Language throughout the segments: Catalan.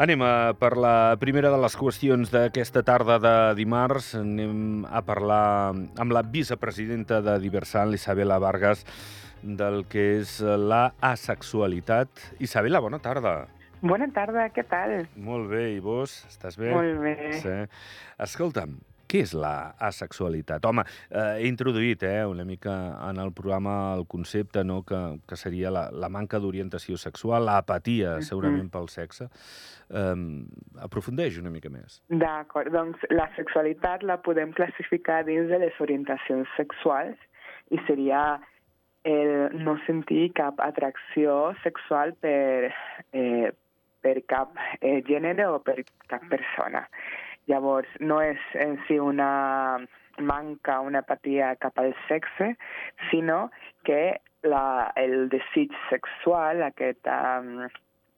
Anem a per la primera de les qüestions d'aquesta tarda de dimarts. Anem a parlar amb la vicepresidenta de Diversant, l'Isabela Vargas, del que és la asexualitat. Isabela, bona tarda. Bona tarda, què tal? Molt bé, i vos? Estàs bé? Molt bé. Sí. Escolta'm, què és la asexualitat? Home, eh, he introduït eh, una mica en el programa el concepte no, que, que seria la, la manca d'orientació sexual, l'apatia, segurament, pel sexe. Um, aprofundeix una mica més. D'acord, doncs la sexualitat la podem classificar dins de les orientacions sexuals i seria el no sentir cap atracció sexual per, eh, per cap eh, gènere o per cap persona. Llavors, no és en si una manca, una apatia cap al sexe, sinó que la, el desig sexual, aquest um,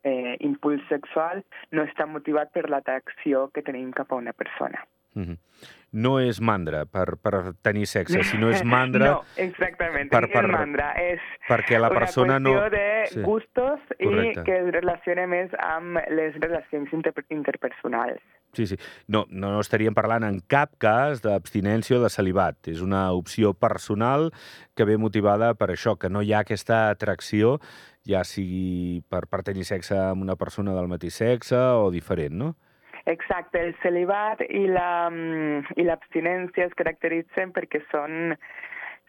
eh, impuls sexual, no està motivat per l'atracció que tenim cap a una persona. Mm -hmm. No és mandra per, per tenir sexe, sinó és mandra No, exactament, per- per, per, mandra. És perquè la persona una no... qüestió de Sí. gustos Correcte. i que es relaciona més amb les relacions inter interpersonals. Sí, sí. No, no, no estaríem parlant en cap cas d'abstinència o de celibat. És una opció personal que ve motivada per això, que no hi ha aquesta atracció, ja sigui per, per tenir sexe amb una persona del mateix sexe o diferent, no? Exacte, el celibat i la mm, i es caracteritzen perquè són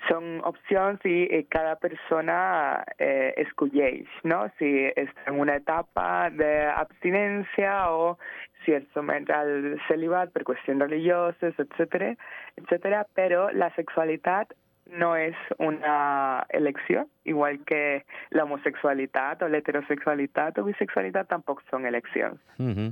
són opcions i cada persona eh, escolleix, no? Si està en una etapa d'abstinència o si es somet al celibat per qüestions religioses, etc, etc. però la sexualitat no és una elecció, igual que l'homosexualitat o l'heterosexualitat o bisexualitat tampoc són eleccions. Mm -hmm.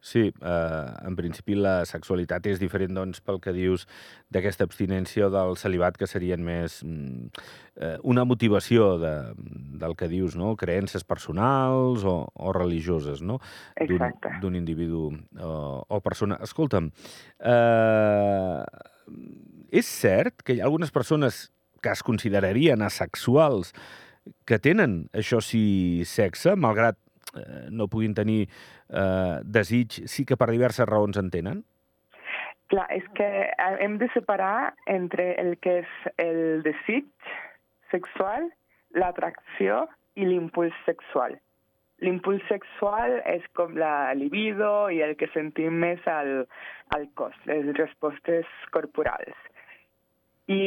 Sí, eh, en principi la sexualitat és diferent, doncs, pel que dius d'aquesta abstinència o del celibat, que serien més mm, eh, una motivació de, del que dius, no? Creences personals o, o religioses, no? D'un- individu o, o persona. Escolta'm, eh, és cert que hi ha algunes persones que es considerarien asexuals que tenen, això sí, sexe, malgrat no puguin tenir eh, desig, sí que per diverses raons en tenen? Clar, és que eh, hem de separar entre el que és el desig sexual, l'atracció i l'impuls sexual. L'impuls sexual és com la libido i el que sentim més al, al cos, les respostes corporals. I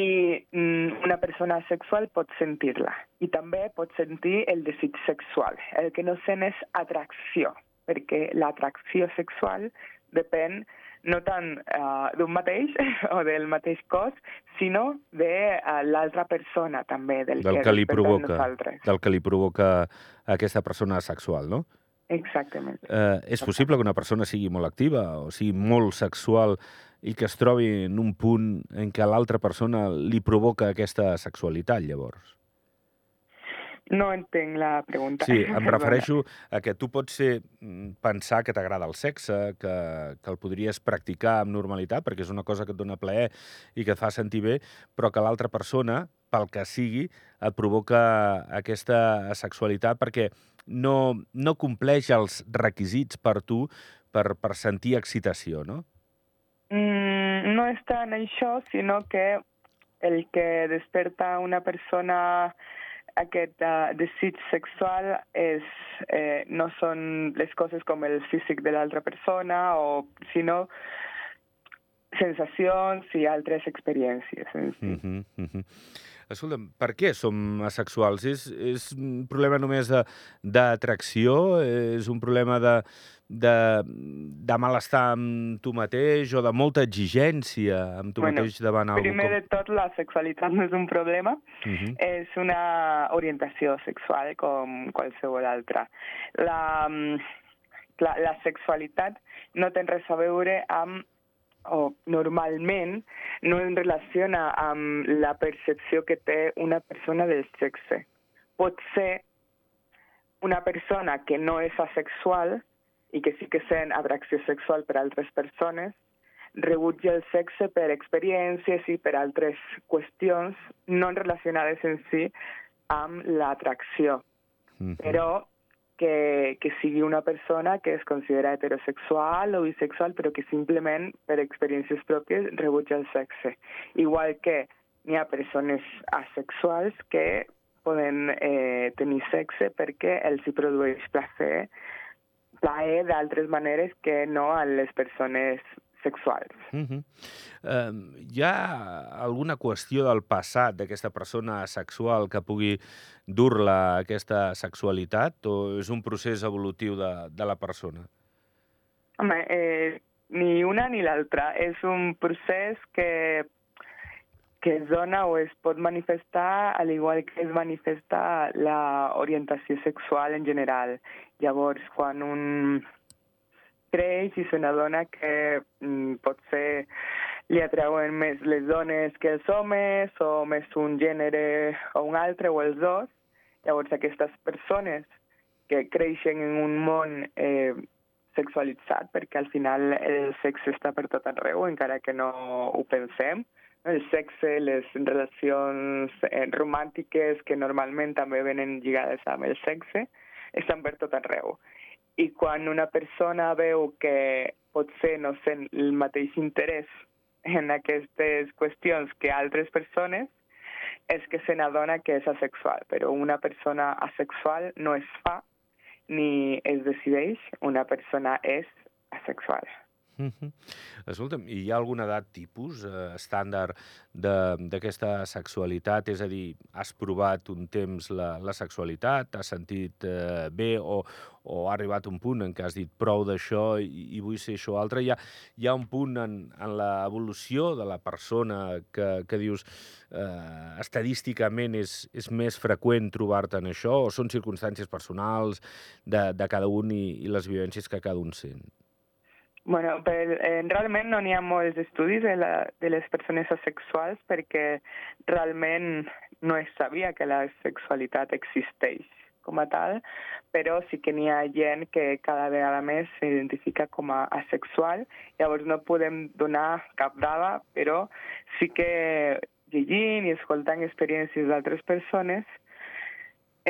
mm, una persona sexual pot sentir-la i també pot sentir el desig sexual. El que no sent és atracció, perquè l'atracció sexual depèn no tant uh, d'un mateix o del mateix cos, sinó de uh, l'altra persona també, del, Del que li respecte a provoca, nosaltres. del que li provoca aquesta persona sexual, no? Exactament. Eh, és possible que una persona sigui molt activa o sigui molt sexual i que es trobi en un punt en què l'altra persona li provoca aquesta sexualitat, llavors? No entenc la pregunta. Sí, em refereixo a que tu pots ser, mm, pensar que t'agrada el sexe, que, que el podries practicar amb normalitat, perquè és una cosa que et dona plaer i que et fa sentir bé, però que l'altra persona, pel que sigui, et provoca aquesta sexualitat perquè no, no compleix els requisits per tu per, per sentir excitació, no? Mm, no és tant això, sinó que el que desperta una persona aquest uh, desig sexual és, eh, no són les coses com el físic de l'altra persona, o, sinó sensacions i altres experiències. En si. Mm -hmm, mm -hmm. Escolta'm, per què som asexuals? És, és un problema només d'atracció? És un problema de, de, de malestar amb tu mateix o de molta exigència amb tu Bueno, mateix davant algú? Primer de tot, la sexualitat no és un problema, Uh -huh. és una orientació sexual com qualsevol altra. La, mm, la, la sexualitat no té res a veure amb o normalment no es relaciona amb la percepció que té una persona del sexe. Pot ser una persona que no és asexual i que sí que sent atracció sexual per altres persones, rebutja el sexe per experiències i per altres qüestions no relacionades en si amb l'atracció. Mhm. Però que, que sigui una persona que es considera heterosexual o bisexual, però que simplement per experiències pròpies rebutja el sexe. Igual que n'hi ha persones asexuals que poden eh, tenir sexe perquè els hi produeix placer, plaer d'altres maneres que no a les persones sexuals. Uh -huh. uh, hi ha alguna qüestió del passat d'aquesta persona sexual que pugui dur-la aquesta sexualitat o és un procés evolutiu de, de la persona? Home, eh, ni una ni l'altra. És un procés que que es dona o es pot manifestar al igual que es manifesta la orientació sexual en general. Llavors, quan un creix i se n'adona que mm, potser li atrauen més les dones que els homes o més un gènere o un altre o els dos. Llavors aquestes persones que creixen en un món eh, sexualitzat, perquè al final el sexe està per tot arreu, encara que no ho pensem. El sexe, les relacions eh, romàntiques que normalment també venen lligades amb el sexe, estan per tot arreu i quan una persona veu que potser no sent el mateix interès en aquestes qüestions que altres persones, és que se n'adona que és asexual, però una persona asexual no es fa ni es decideix, una persona és asexual. Mm. Escolta'm, hi ha alguna edat tipus eh, estàndard d'aquesta sexualitat? És a dir, has provat un temps la, la sexualitat, t'has sentit eh, bé o, o ha arribat un punt en què has dit prou d'això i, i vull ser això altre? Hi ha, hi ha un punt en, en l'evolució de la persona que, que dius eh, estadísticament és, és més freqüent trobar-te en això o són circumstàncies personals de, de cada un i, i les vivències que cada un sent? Bueno, per, eh, realment no n'hi ha molts estudis de, la, de les persones asexuals perquè realment no es sabia que la sexualitat existeix com a tal, però sí que n'hi ha gent que cada vegada més s'identifica com a asexual. Llavors no podem donar cap dada, però sí que llegint i escoltant experiències d'altres persones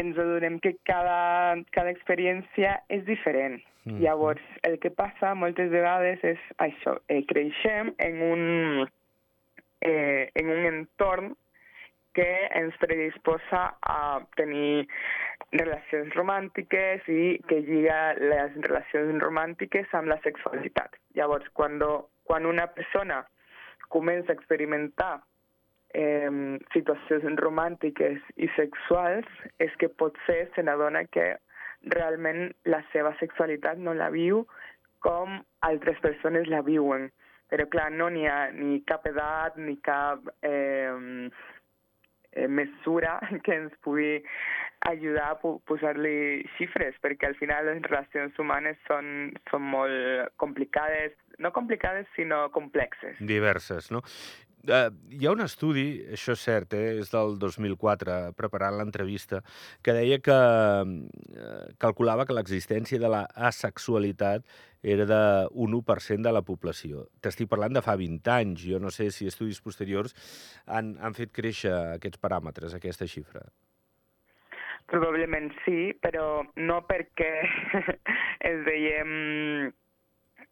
ens adonem que cada, cada experiència és diferent Mm. Llavors, el que passa moltes vegades és això, eh, creixem en un, eh, en un entorn que ens predisposa a tenir relacions romàntiques i que lliga les relacions romàntiques amb la sexualitat. Llavors, quan, quan una persona comença a experimentar eh, situacions romàntiques i sexuals, és que potser se n'adona que realment la seva sexualitat no la viu com altres persones la viuen. Però clar, no n'hi ha ni cap edat ni cap eh, eh, mesura que ens pugui ajudar a posar-li xifres, perquè al final les relacions humanes són, són molt complicades, no complicades, sinó complexes. Diverses, no? Uh, hi ha un estudi, això és cert, eh, és del 2004, preparant l'entrevista, que deia que uh, calculava que l'existència de la asexualitat era de un 1% de la població. T'estic parlant de fa 20 anys. Jo no sé si estudis posteriors han, han fet créixer aquests paràmetres, aquesta xifra. Probablement sí, però no perquè ens veiem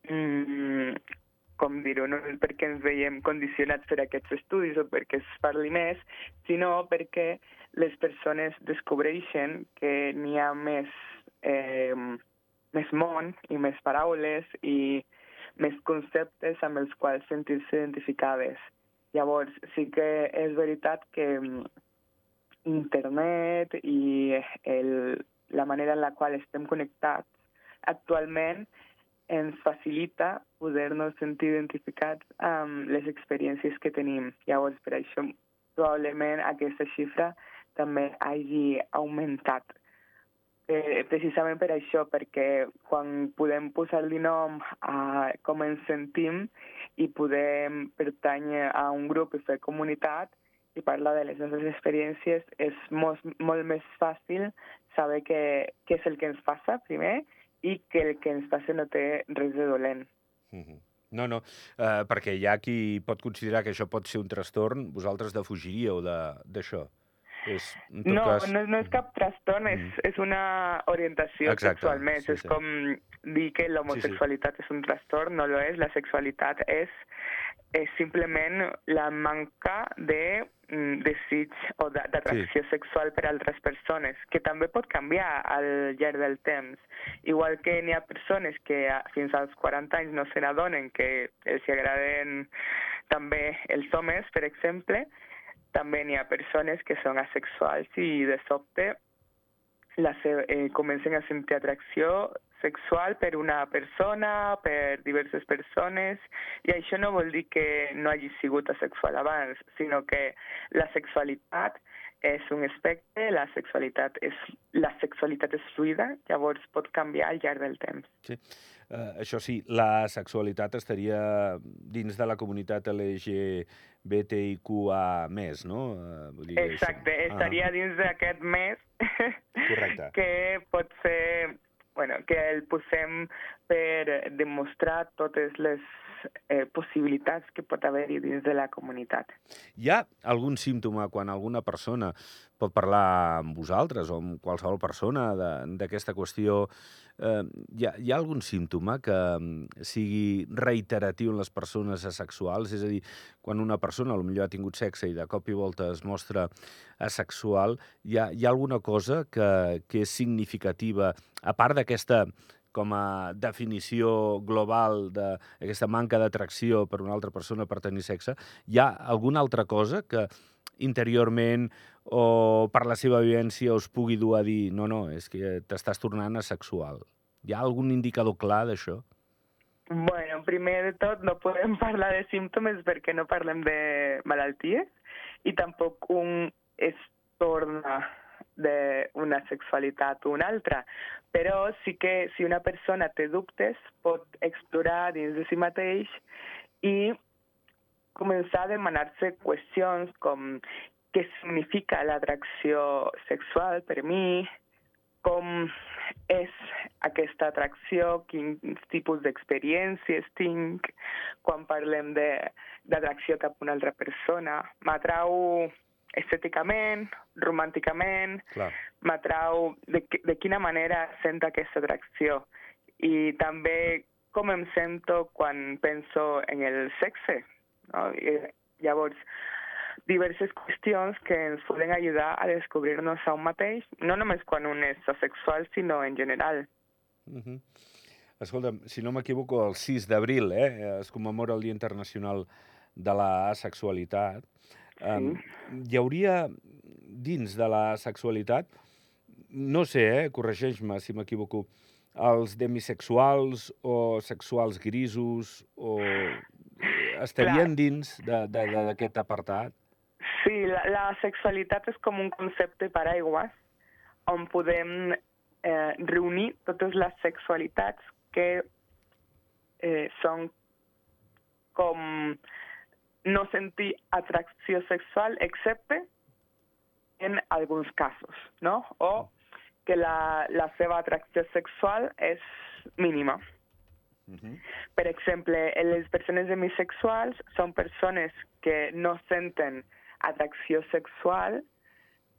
mm, com dir-ho, no perquè ens veiem condicionats per aquests estudis o perquè es parli més, sinó perquè les persones descobreixen que n'hi ha més, eh, més món i més paraules i més conceptes amb els quals sentir-se identificades. Llavors, sí que és veritat que mm, internet i el, la manera en la qual estem connectats actualment ens facilita poder-nos sentir identificats amb les experiències que tenim. Llavors, per això, probablement aquesta xifra també hagi augmentat. Eh, precisament per això, perquè quan podem posar-li nom a com ens sentim i podem pertànyer a un grup i fer comunitat i parlar de les nostres experiències, és molt, molt més fàcil saber què, què és el que ens passa, primer, i que el que ens passa no té res de dolent. Mm -hmm. No, no, uh, perquè hi ha qui pot considerar que això pot ser un trastorn, vosaltres defugiríeu d'això. És, en tot No, cas... no, no és cap trastorn, és, Mm. és una orientació Exacte, sexual més. sí, és sí. com dir que l'homosexualitat és un trastorn, no lo és. La sexualitat és, és simplement la manca de mm, desig o de- d'atracció sexual per altres persones, que també pot canviar al llarg del temps. Igual que n'hi ha persones que a- fins als 40 anys no se n'adonen que els agraden també els homes, per exemple, també n'hi ha persones que són asexuals i de sobte la se- eh, comencen a sentir atracció sexual per una persona, per diverses persones, i això no vol dir que no hagi sigut asexual abans, sinó que la sexualitat és un espectre, la sexualitat és, la sexualitat és fluida, llavors pot canviar al llarg del temps. Sí. Uh, això sí, la sexualitat estaria dins de la comunitat LGBTIQA+, no? Uh, vull dir Exacte, això... estaria dins d'aquest mes Correcte. que pot ser bueno, que el posem per demostrar totes les eh, possibilitats que pot haver-hi dins de la comunitat. Hi ha algun símptoma quan alguna persona pot parlar amb vosaltres o amb qualsevol persona d'aquesta qüestió? Eh, hi, ha, hi ha algun símptoma que mm, sigui reiteratiu en les persones asexuals? És a dir, quan una persona potser ha tingut sexe i de cop i volta es mostra asexual, hi ha, hi ha alguna cosa que, que és significativa, a part d'aquesta com a definició global d'aquesta manca d'atracció per una altra persona per tenir sexe, hi ha alguna altra cosa que interiorment o per la seva vivència us pugui dur a dir no, no, és que t'estàs tornant asexual. Hi ha algun indicador clar d'això? Bueno, primer de tot no podem parlar de símptomes perquè no parlem de malalties i tampoc un es torna d'una sexualitat o una altra. Però sí que si una persona té dubtes pot explorar dins de si mateix i començar a demanar-se qüestions com què significa l'atracció sexual per mi, com és aquesta atracció, quins tipus d'experiències tinc quan parlem d'atracció cap a una altra persona. M'atrau estèticament, romànticament, m'atrau de, de quina manera sento aquesta atracció i també com em sento quan penso en el sexe. No? I, llavors, diverses qüestions que ens poden ajudar a descobrir-nos a un mateix, no només quan un és asexual, sinó en general. Uh -huh. Escolta'm, si no m'equivoco, el 6 d'abril eh, es commemora el Dia Internacional de la Sexualitat. Um, hi hauria dins de la sexualitat, no sé, eh, corregeix-me si m'equivoco, els demisexuals o sexuals grisos o estarien dins de- de- de- d'aquest apartat? Sí, la, la sexualitat és com un concepte paraigües on podem eh, reunir totes les sexualitats que eh, són com no sentir atracció sexual excepte en alguns casos, no? O que la, la seva atracció sexual és mínima. Uh -huh. Per exemple, les persones demisexuals són persones que no senten atracció sexual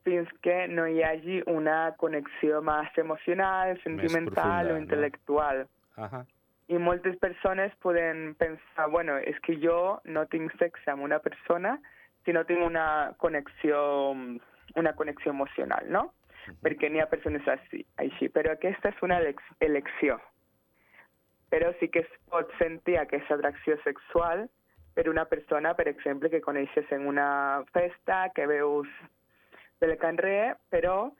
fins que no hi hagi una connexió més emocional, sentimental profunda, o no? intel·lectual. Uh -huh. I moltes persones poden pensar, bueno, és que jo no tinc sexe amb una persona si no tinc una connexió, una connexió emocional, no? Perquè n'hi ha persones així, així. Però aquesta és una elec- elecció. Però sí que es pot sentir aquesta atracció sexual per una persona, per exemple, que coneixes en una festa, que veus del carrer, però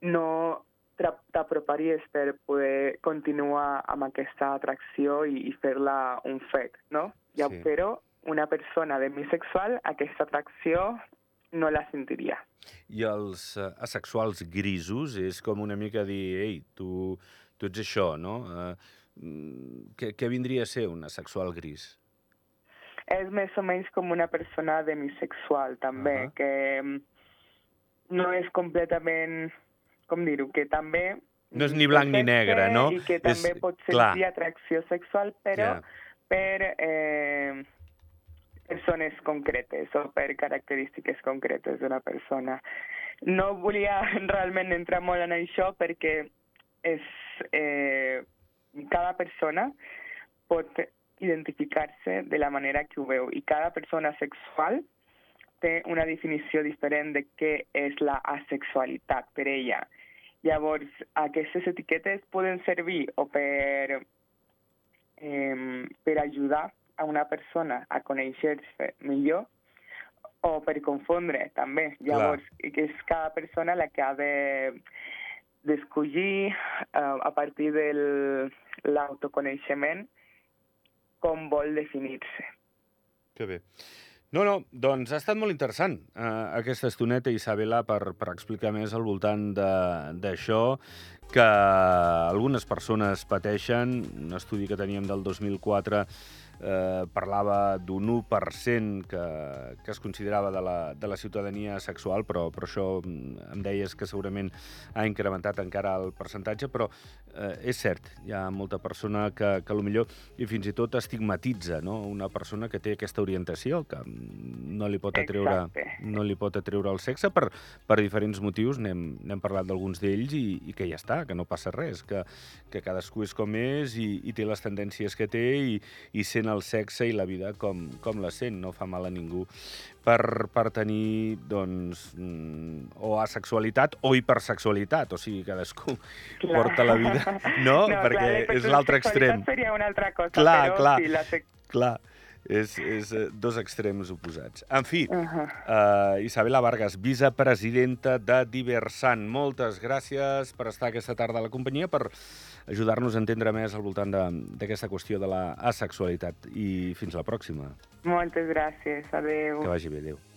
no t'aproparies per poder continuar amb aquesta atracció i, i fer-la un fet, no? Ja, Sí. Però una persona demisexual aquesta atracció no la sentiria. I els uh, asexuals grisos és com una mica dir, ei, tu, tu ets això, no? Uh, què, què vindria a ser un asexual gris? És més o menys com una persona demisexual, també, Ahà. que mm, no és completament, com dir-ho, que també... No és ni blanc ni negre, no? I que És- també pot sentir clar. atracció sexual, però Ja. per eh, persones concretes o per característiques concretes d'una persona. No volia realment entrar molt en això perquè és, eh, cada persona pot identificar-se de la manera que ho veu i cada persona sexual té una definició diferent de què és la asexualitat per ella. Llavors, aquestes etiquetes poden servir o per, eh, per ajudar a una persona a conèixer-se millor o per confondre també. Llavors, Clar. que és cada persona la que ha de d'escollir uh, a partir de l'autoconeixement com vol definir-se. Que bé. No, no, doncs ha estat molt interessant eh, aquesta estoneta, Isabela, per, per explicar més al voltant d'això que algunes persones pateixen. Un estudi que teníem del 2004 eh, parlava d'un 1% que, que es considerava de la, de la ciutadania sexual, però, però això mm, em deies que segurament ha incrementat encara el percentatge, però eh, és cert, hi ha molta persona que, que millor i fins i tot estigmatitza no? una persona que té aquesta orientació, que no li pot atreure, no li pot atreure el sexe per, per diferents motius, n'hem parlat d'alguns d'ells i, i que ja està, que no passa res, que, que cadascú és com és i, i té les tendències que té i, i sent el sexe i la vida com, com la sent, no fa mal a ningú per, per tenir, doncs, mm, o asexualitat o hipersexualitat, o sigui, cadascú clar. porta la vida, no? no Perquè clar, és l'altre extrem. seria una altra cosa, clar, però clar, sí, la clar és, és eh, dos extrems oposats. En fi, uh -huh. uh, Isabela Vargas, vicepresidenta de Diversant, moltes gràcies per estar aquesta tarda a la companyia, per ajudar-nos a entendre més al voltant d'aquesta qüestió de la asexualitat. I fins la pròxima. Moltes gràcies. Adéu. Que vagi bé. Adéu.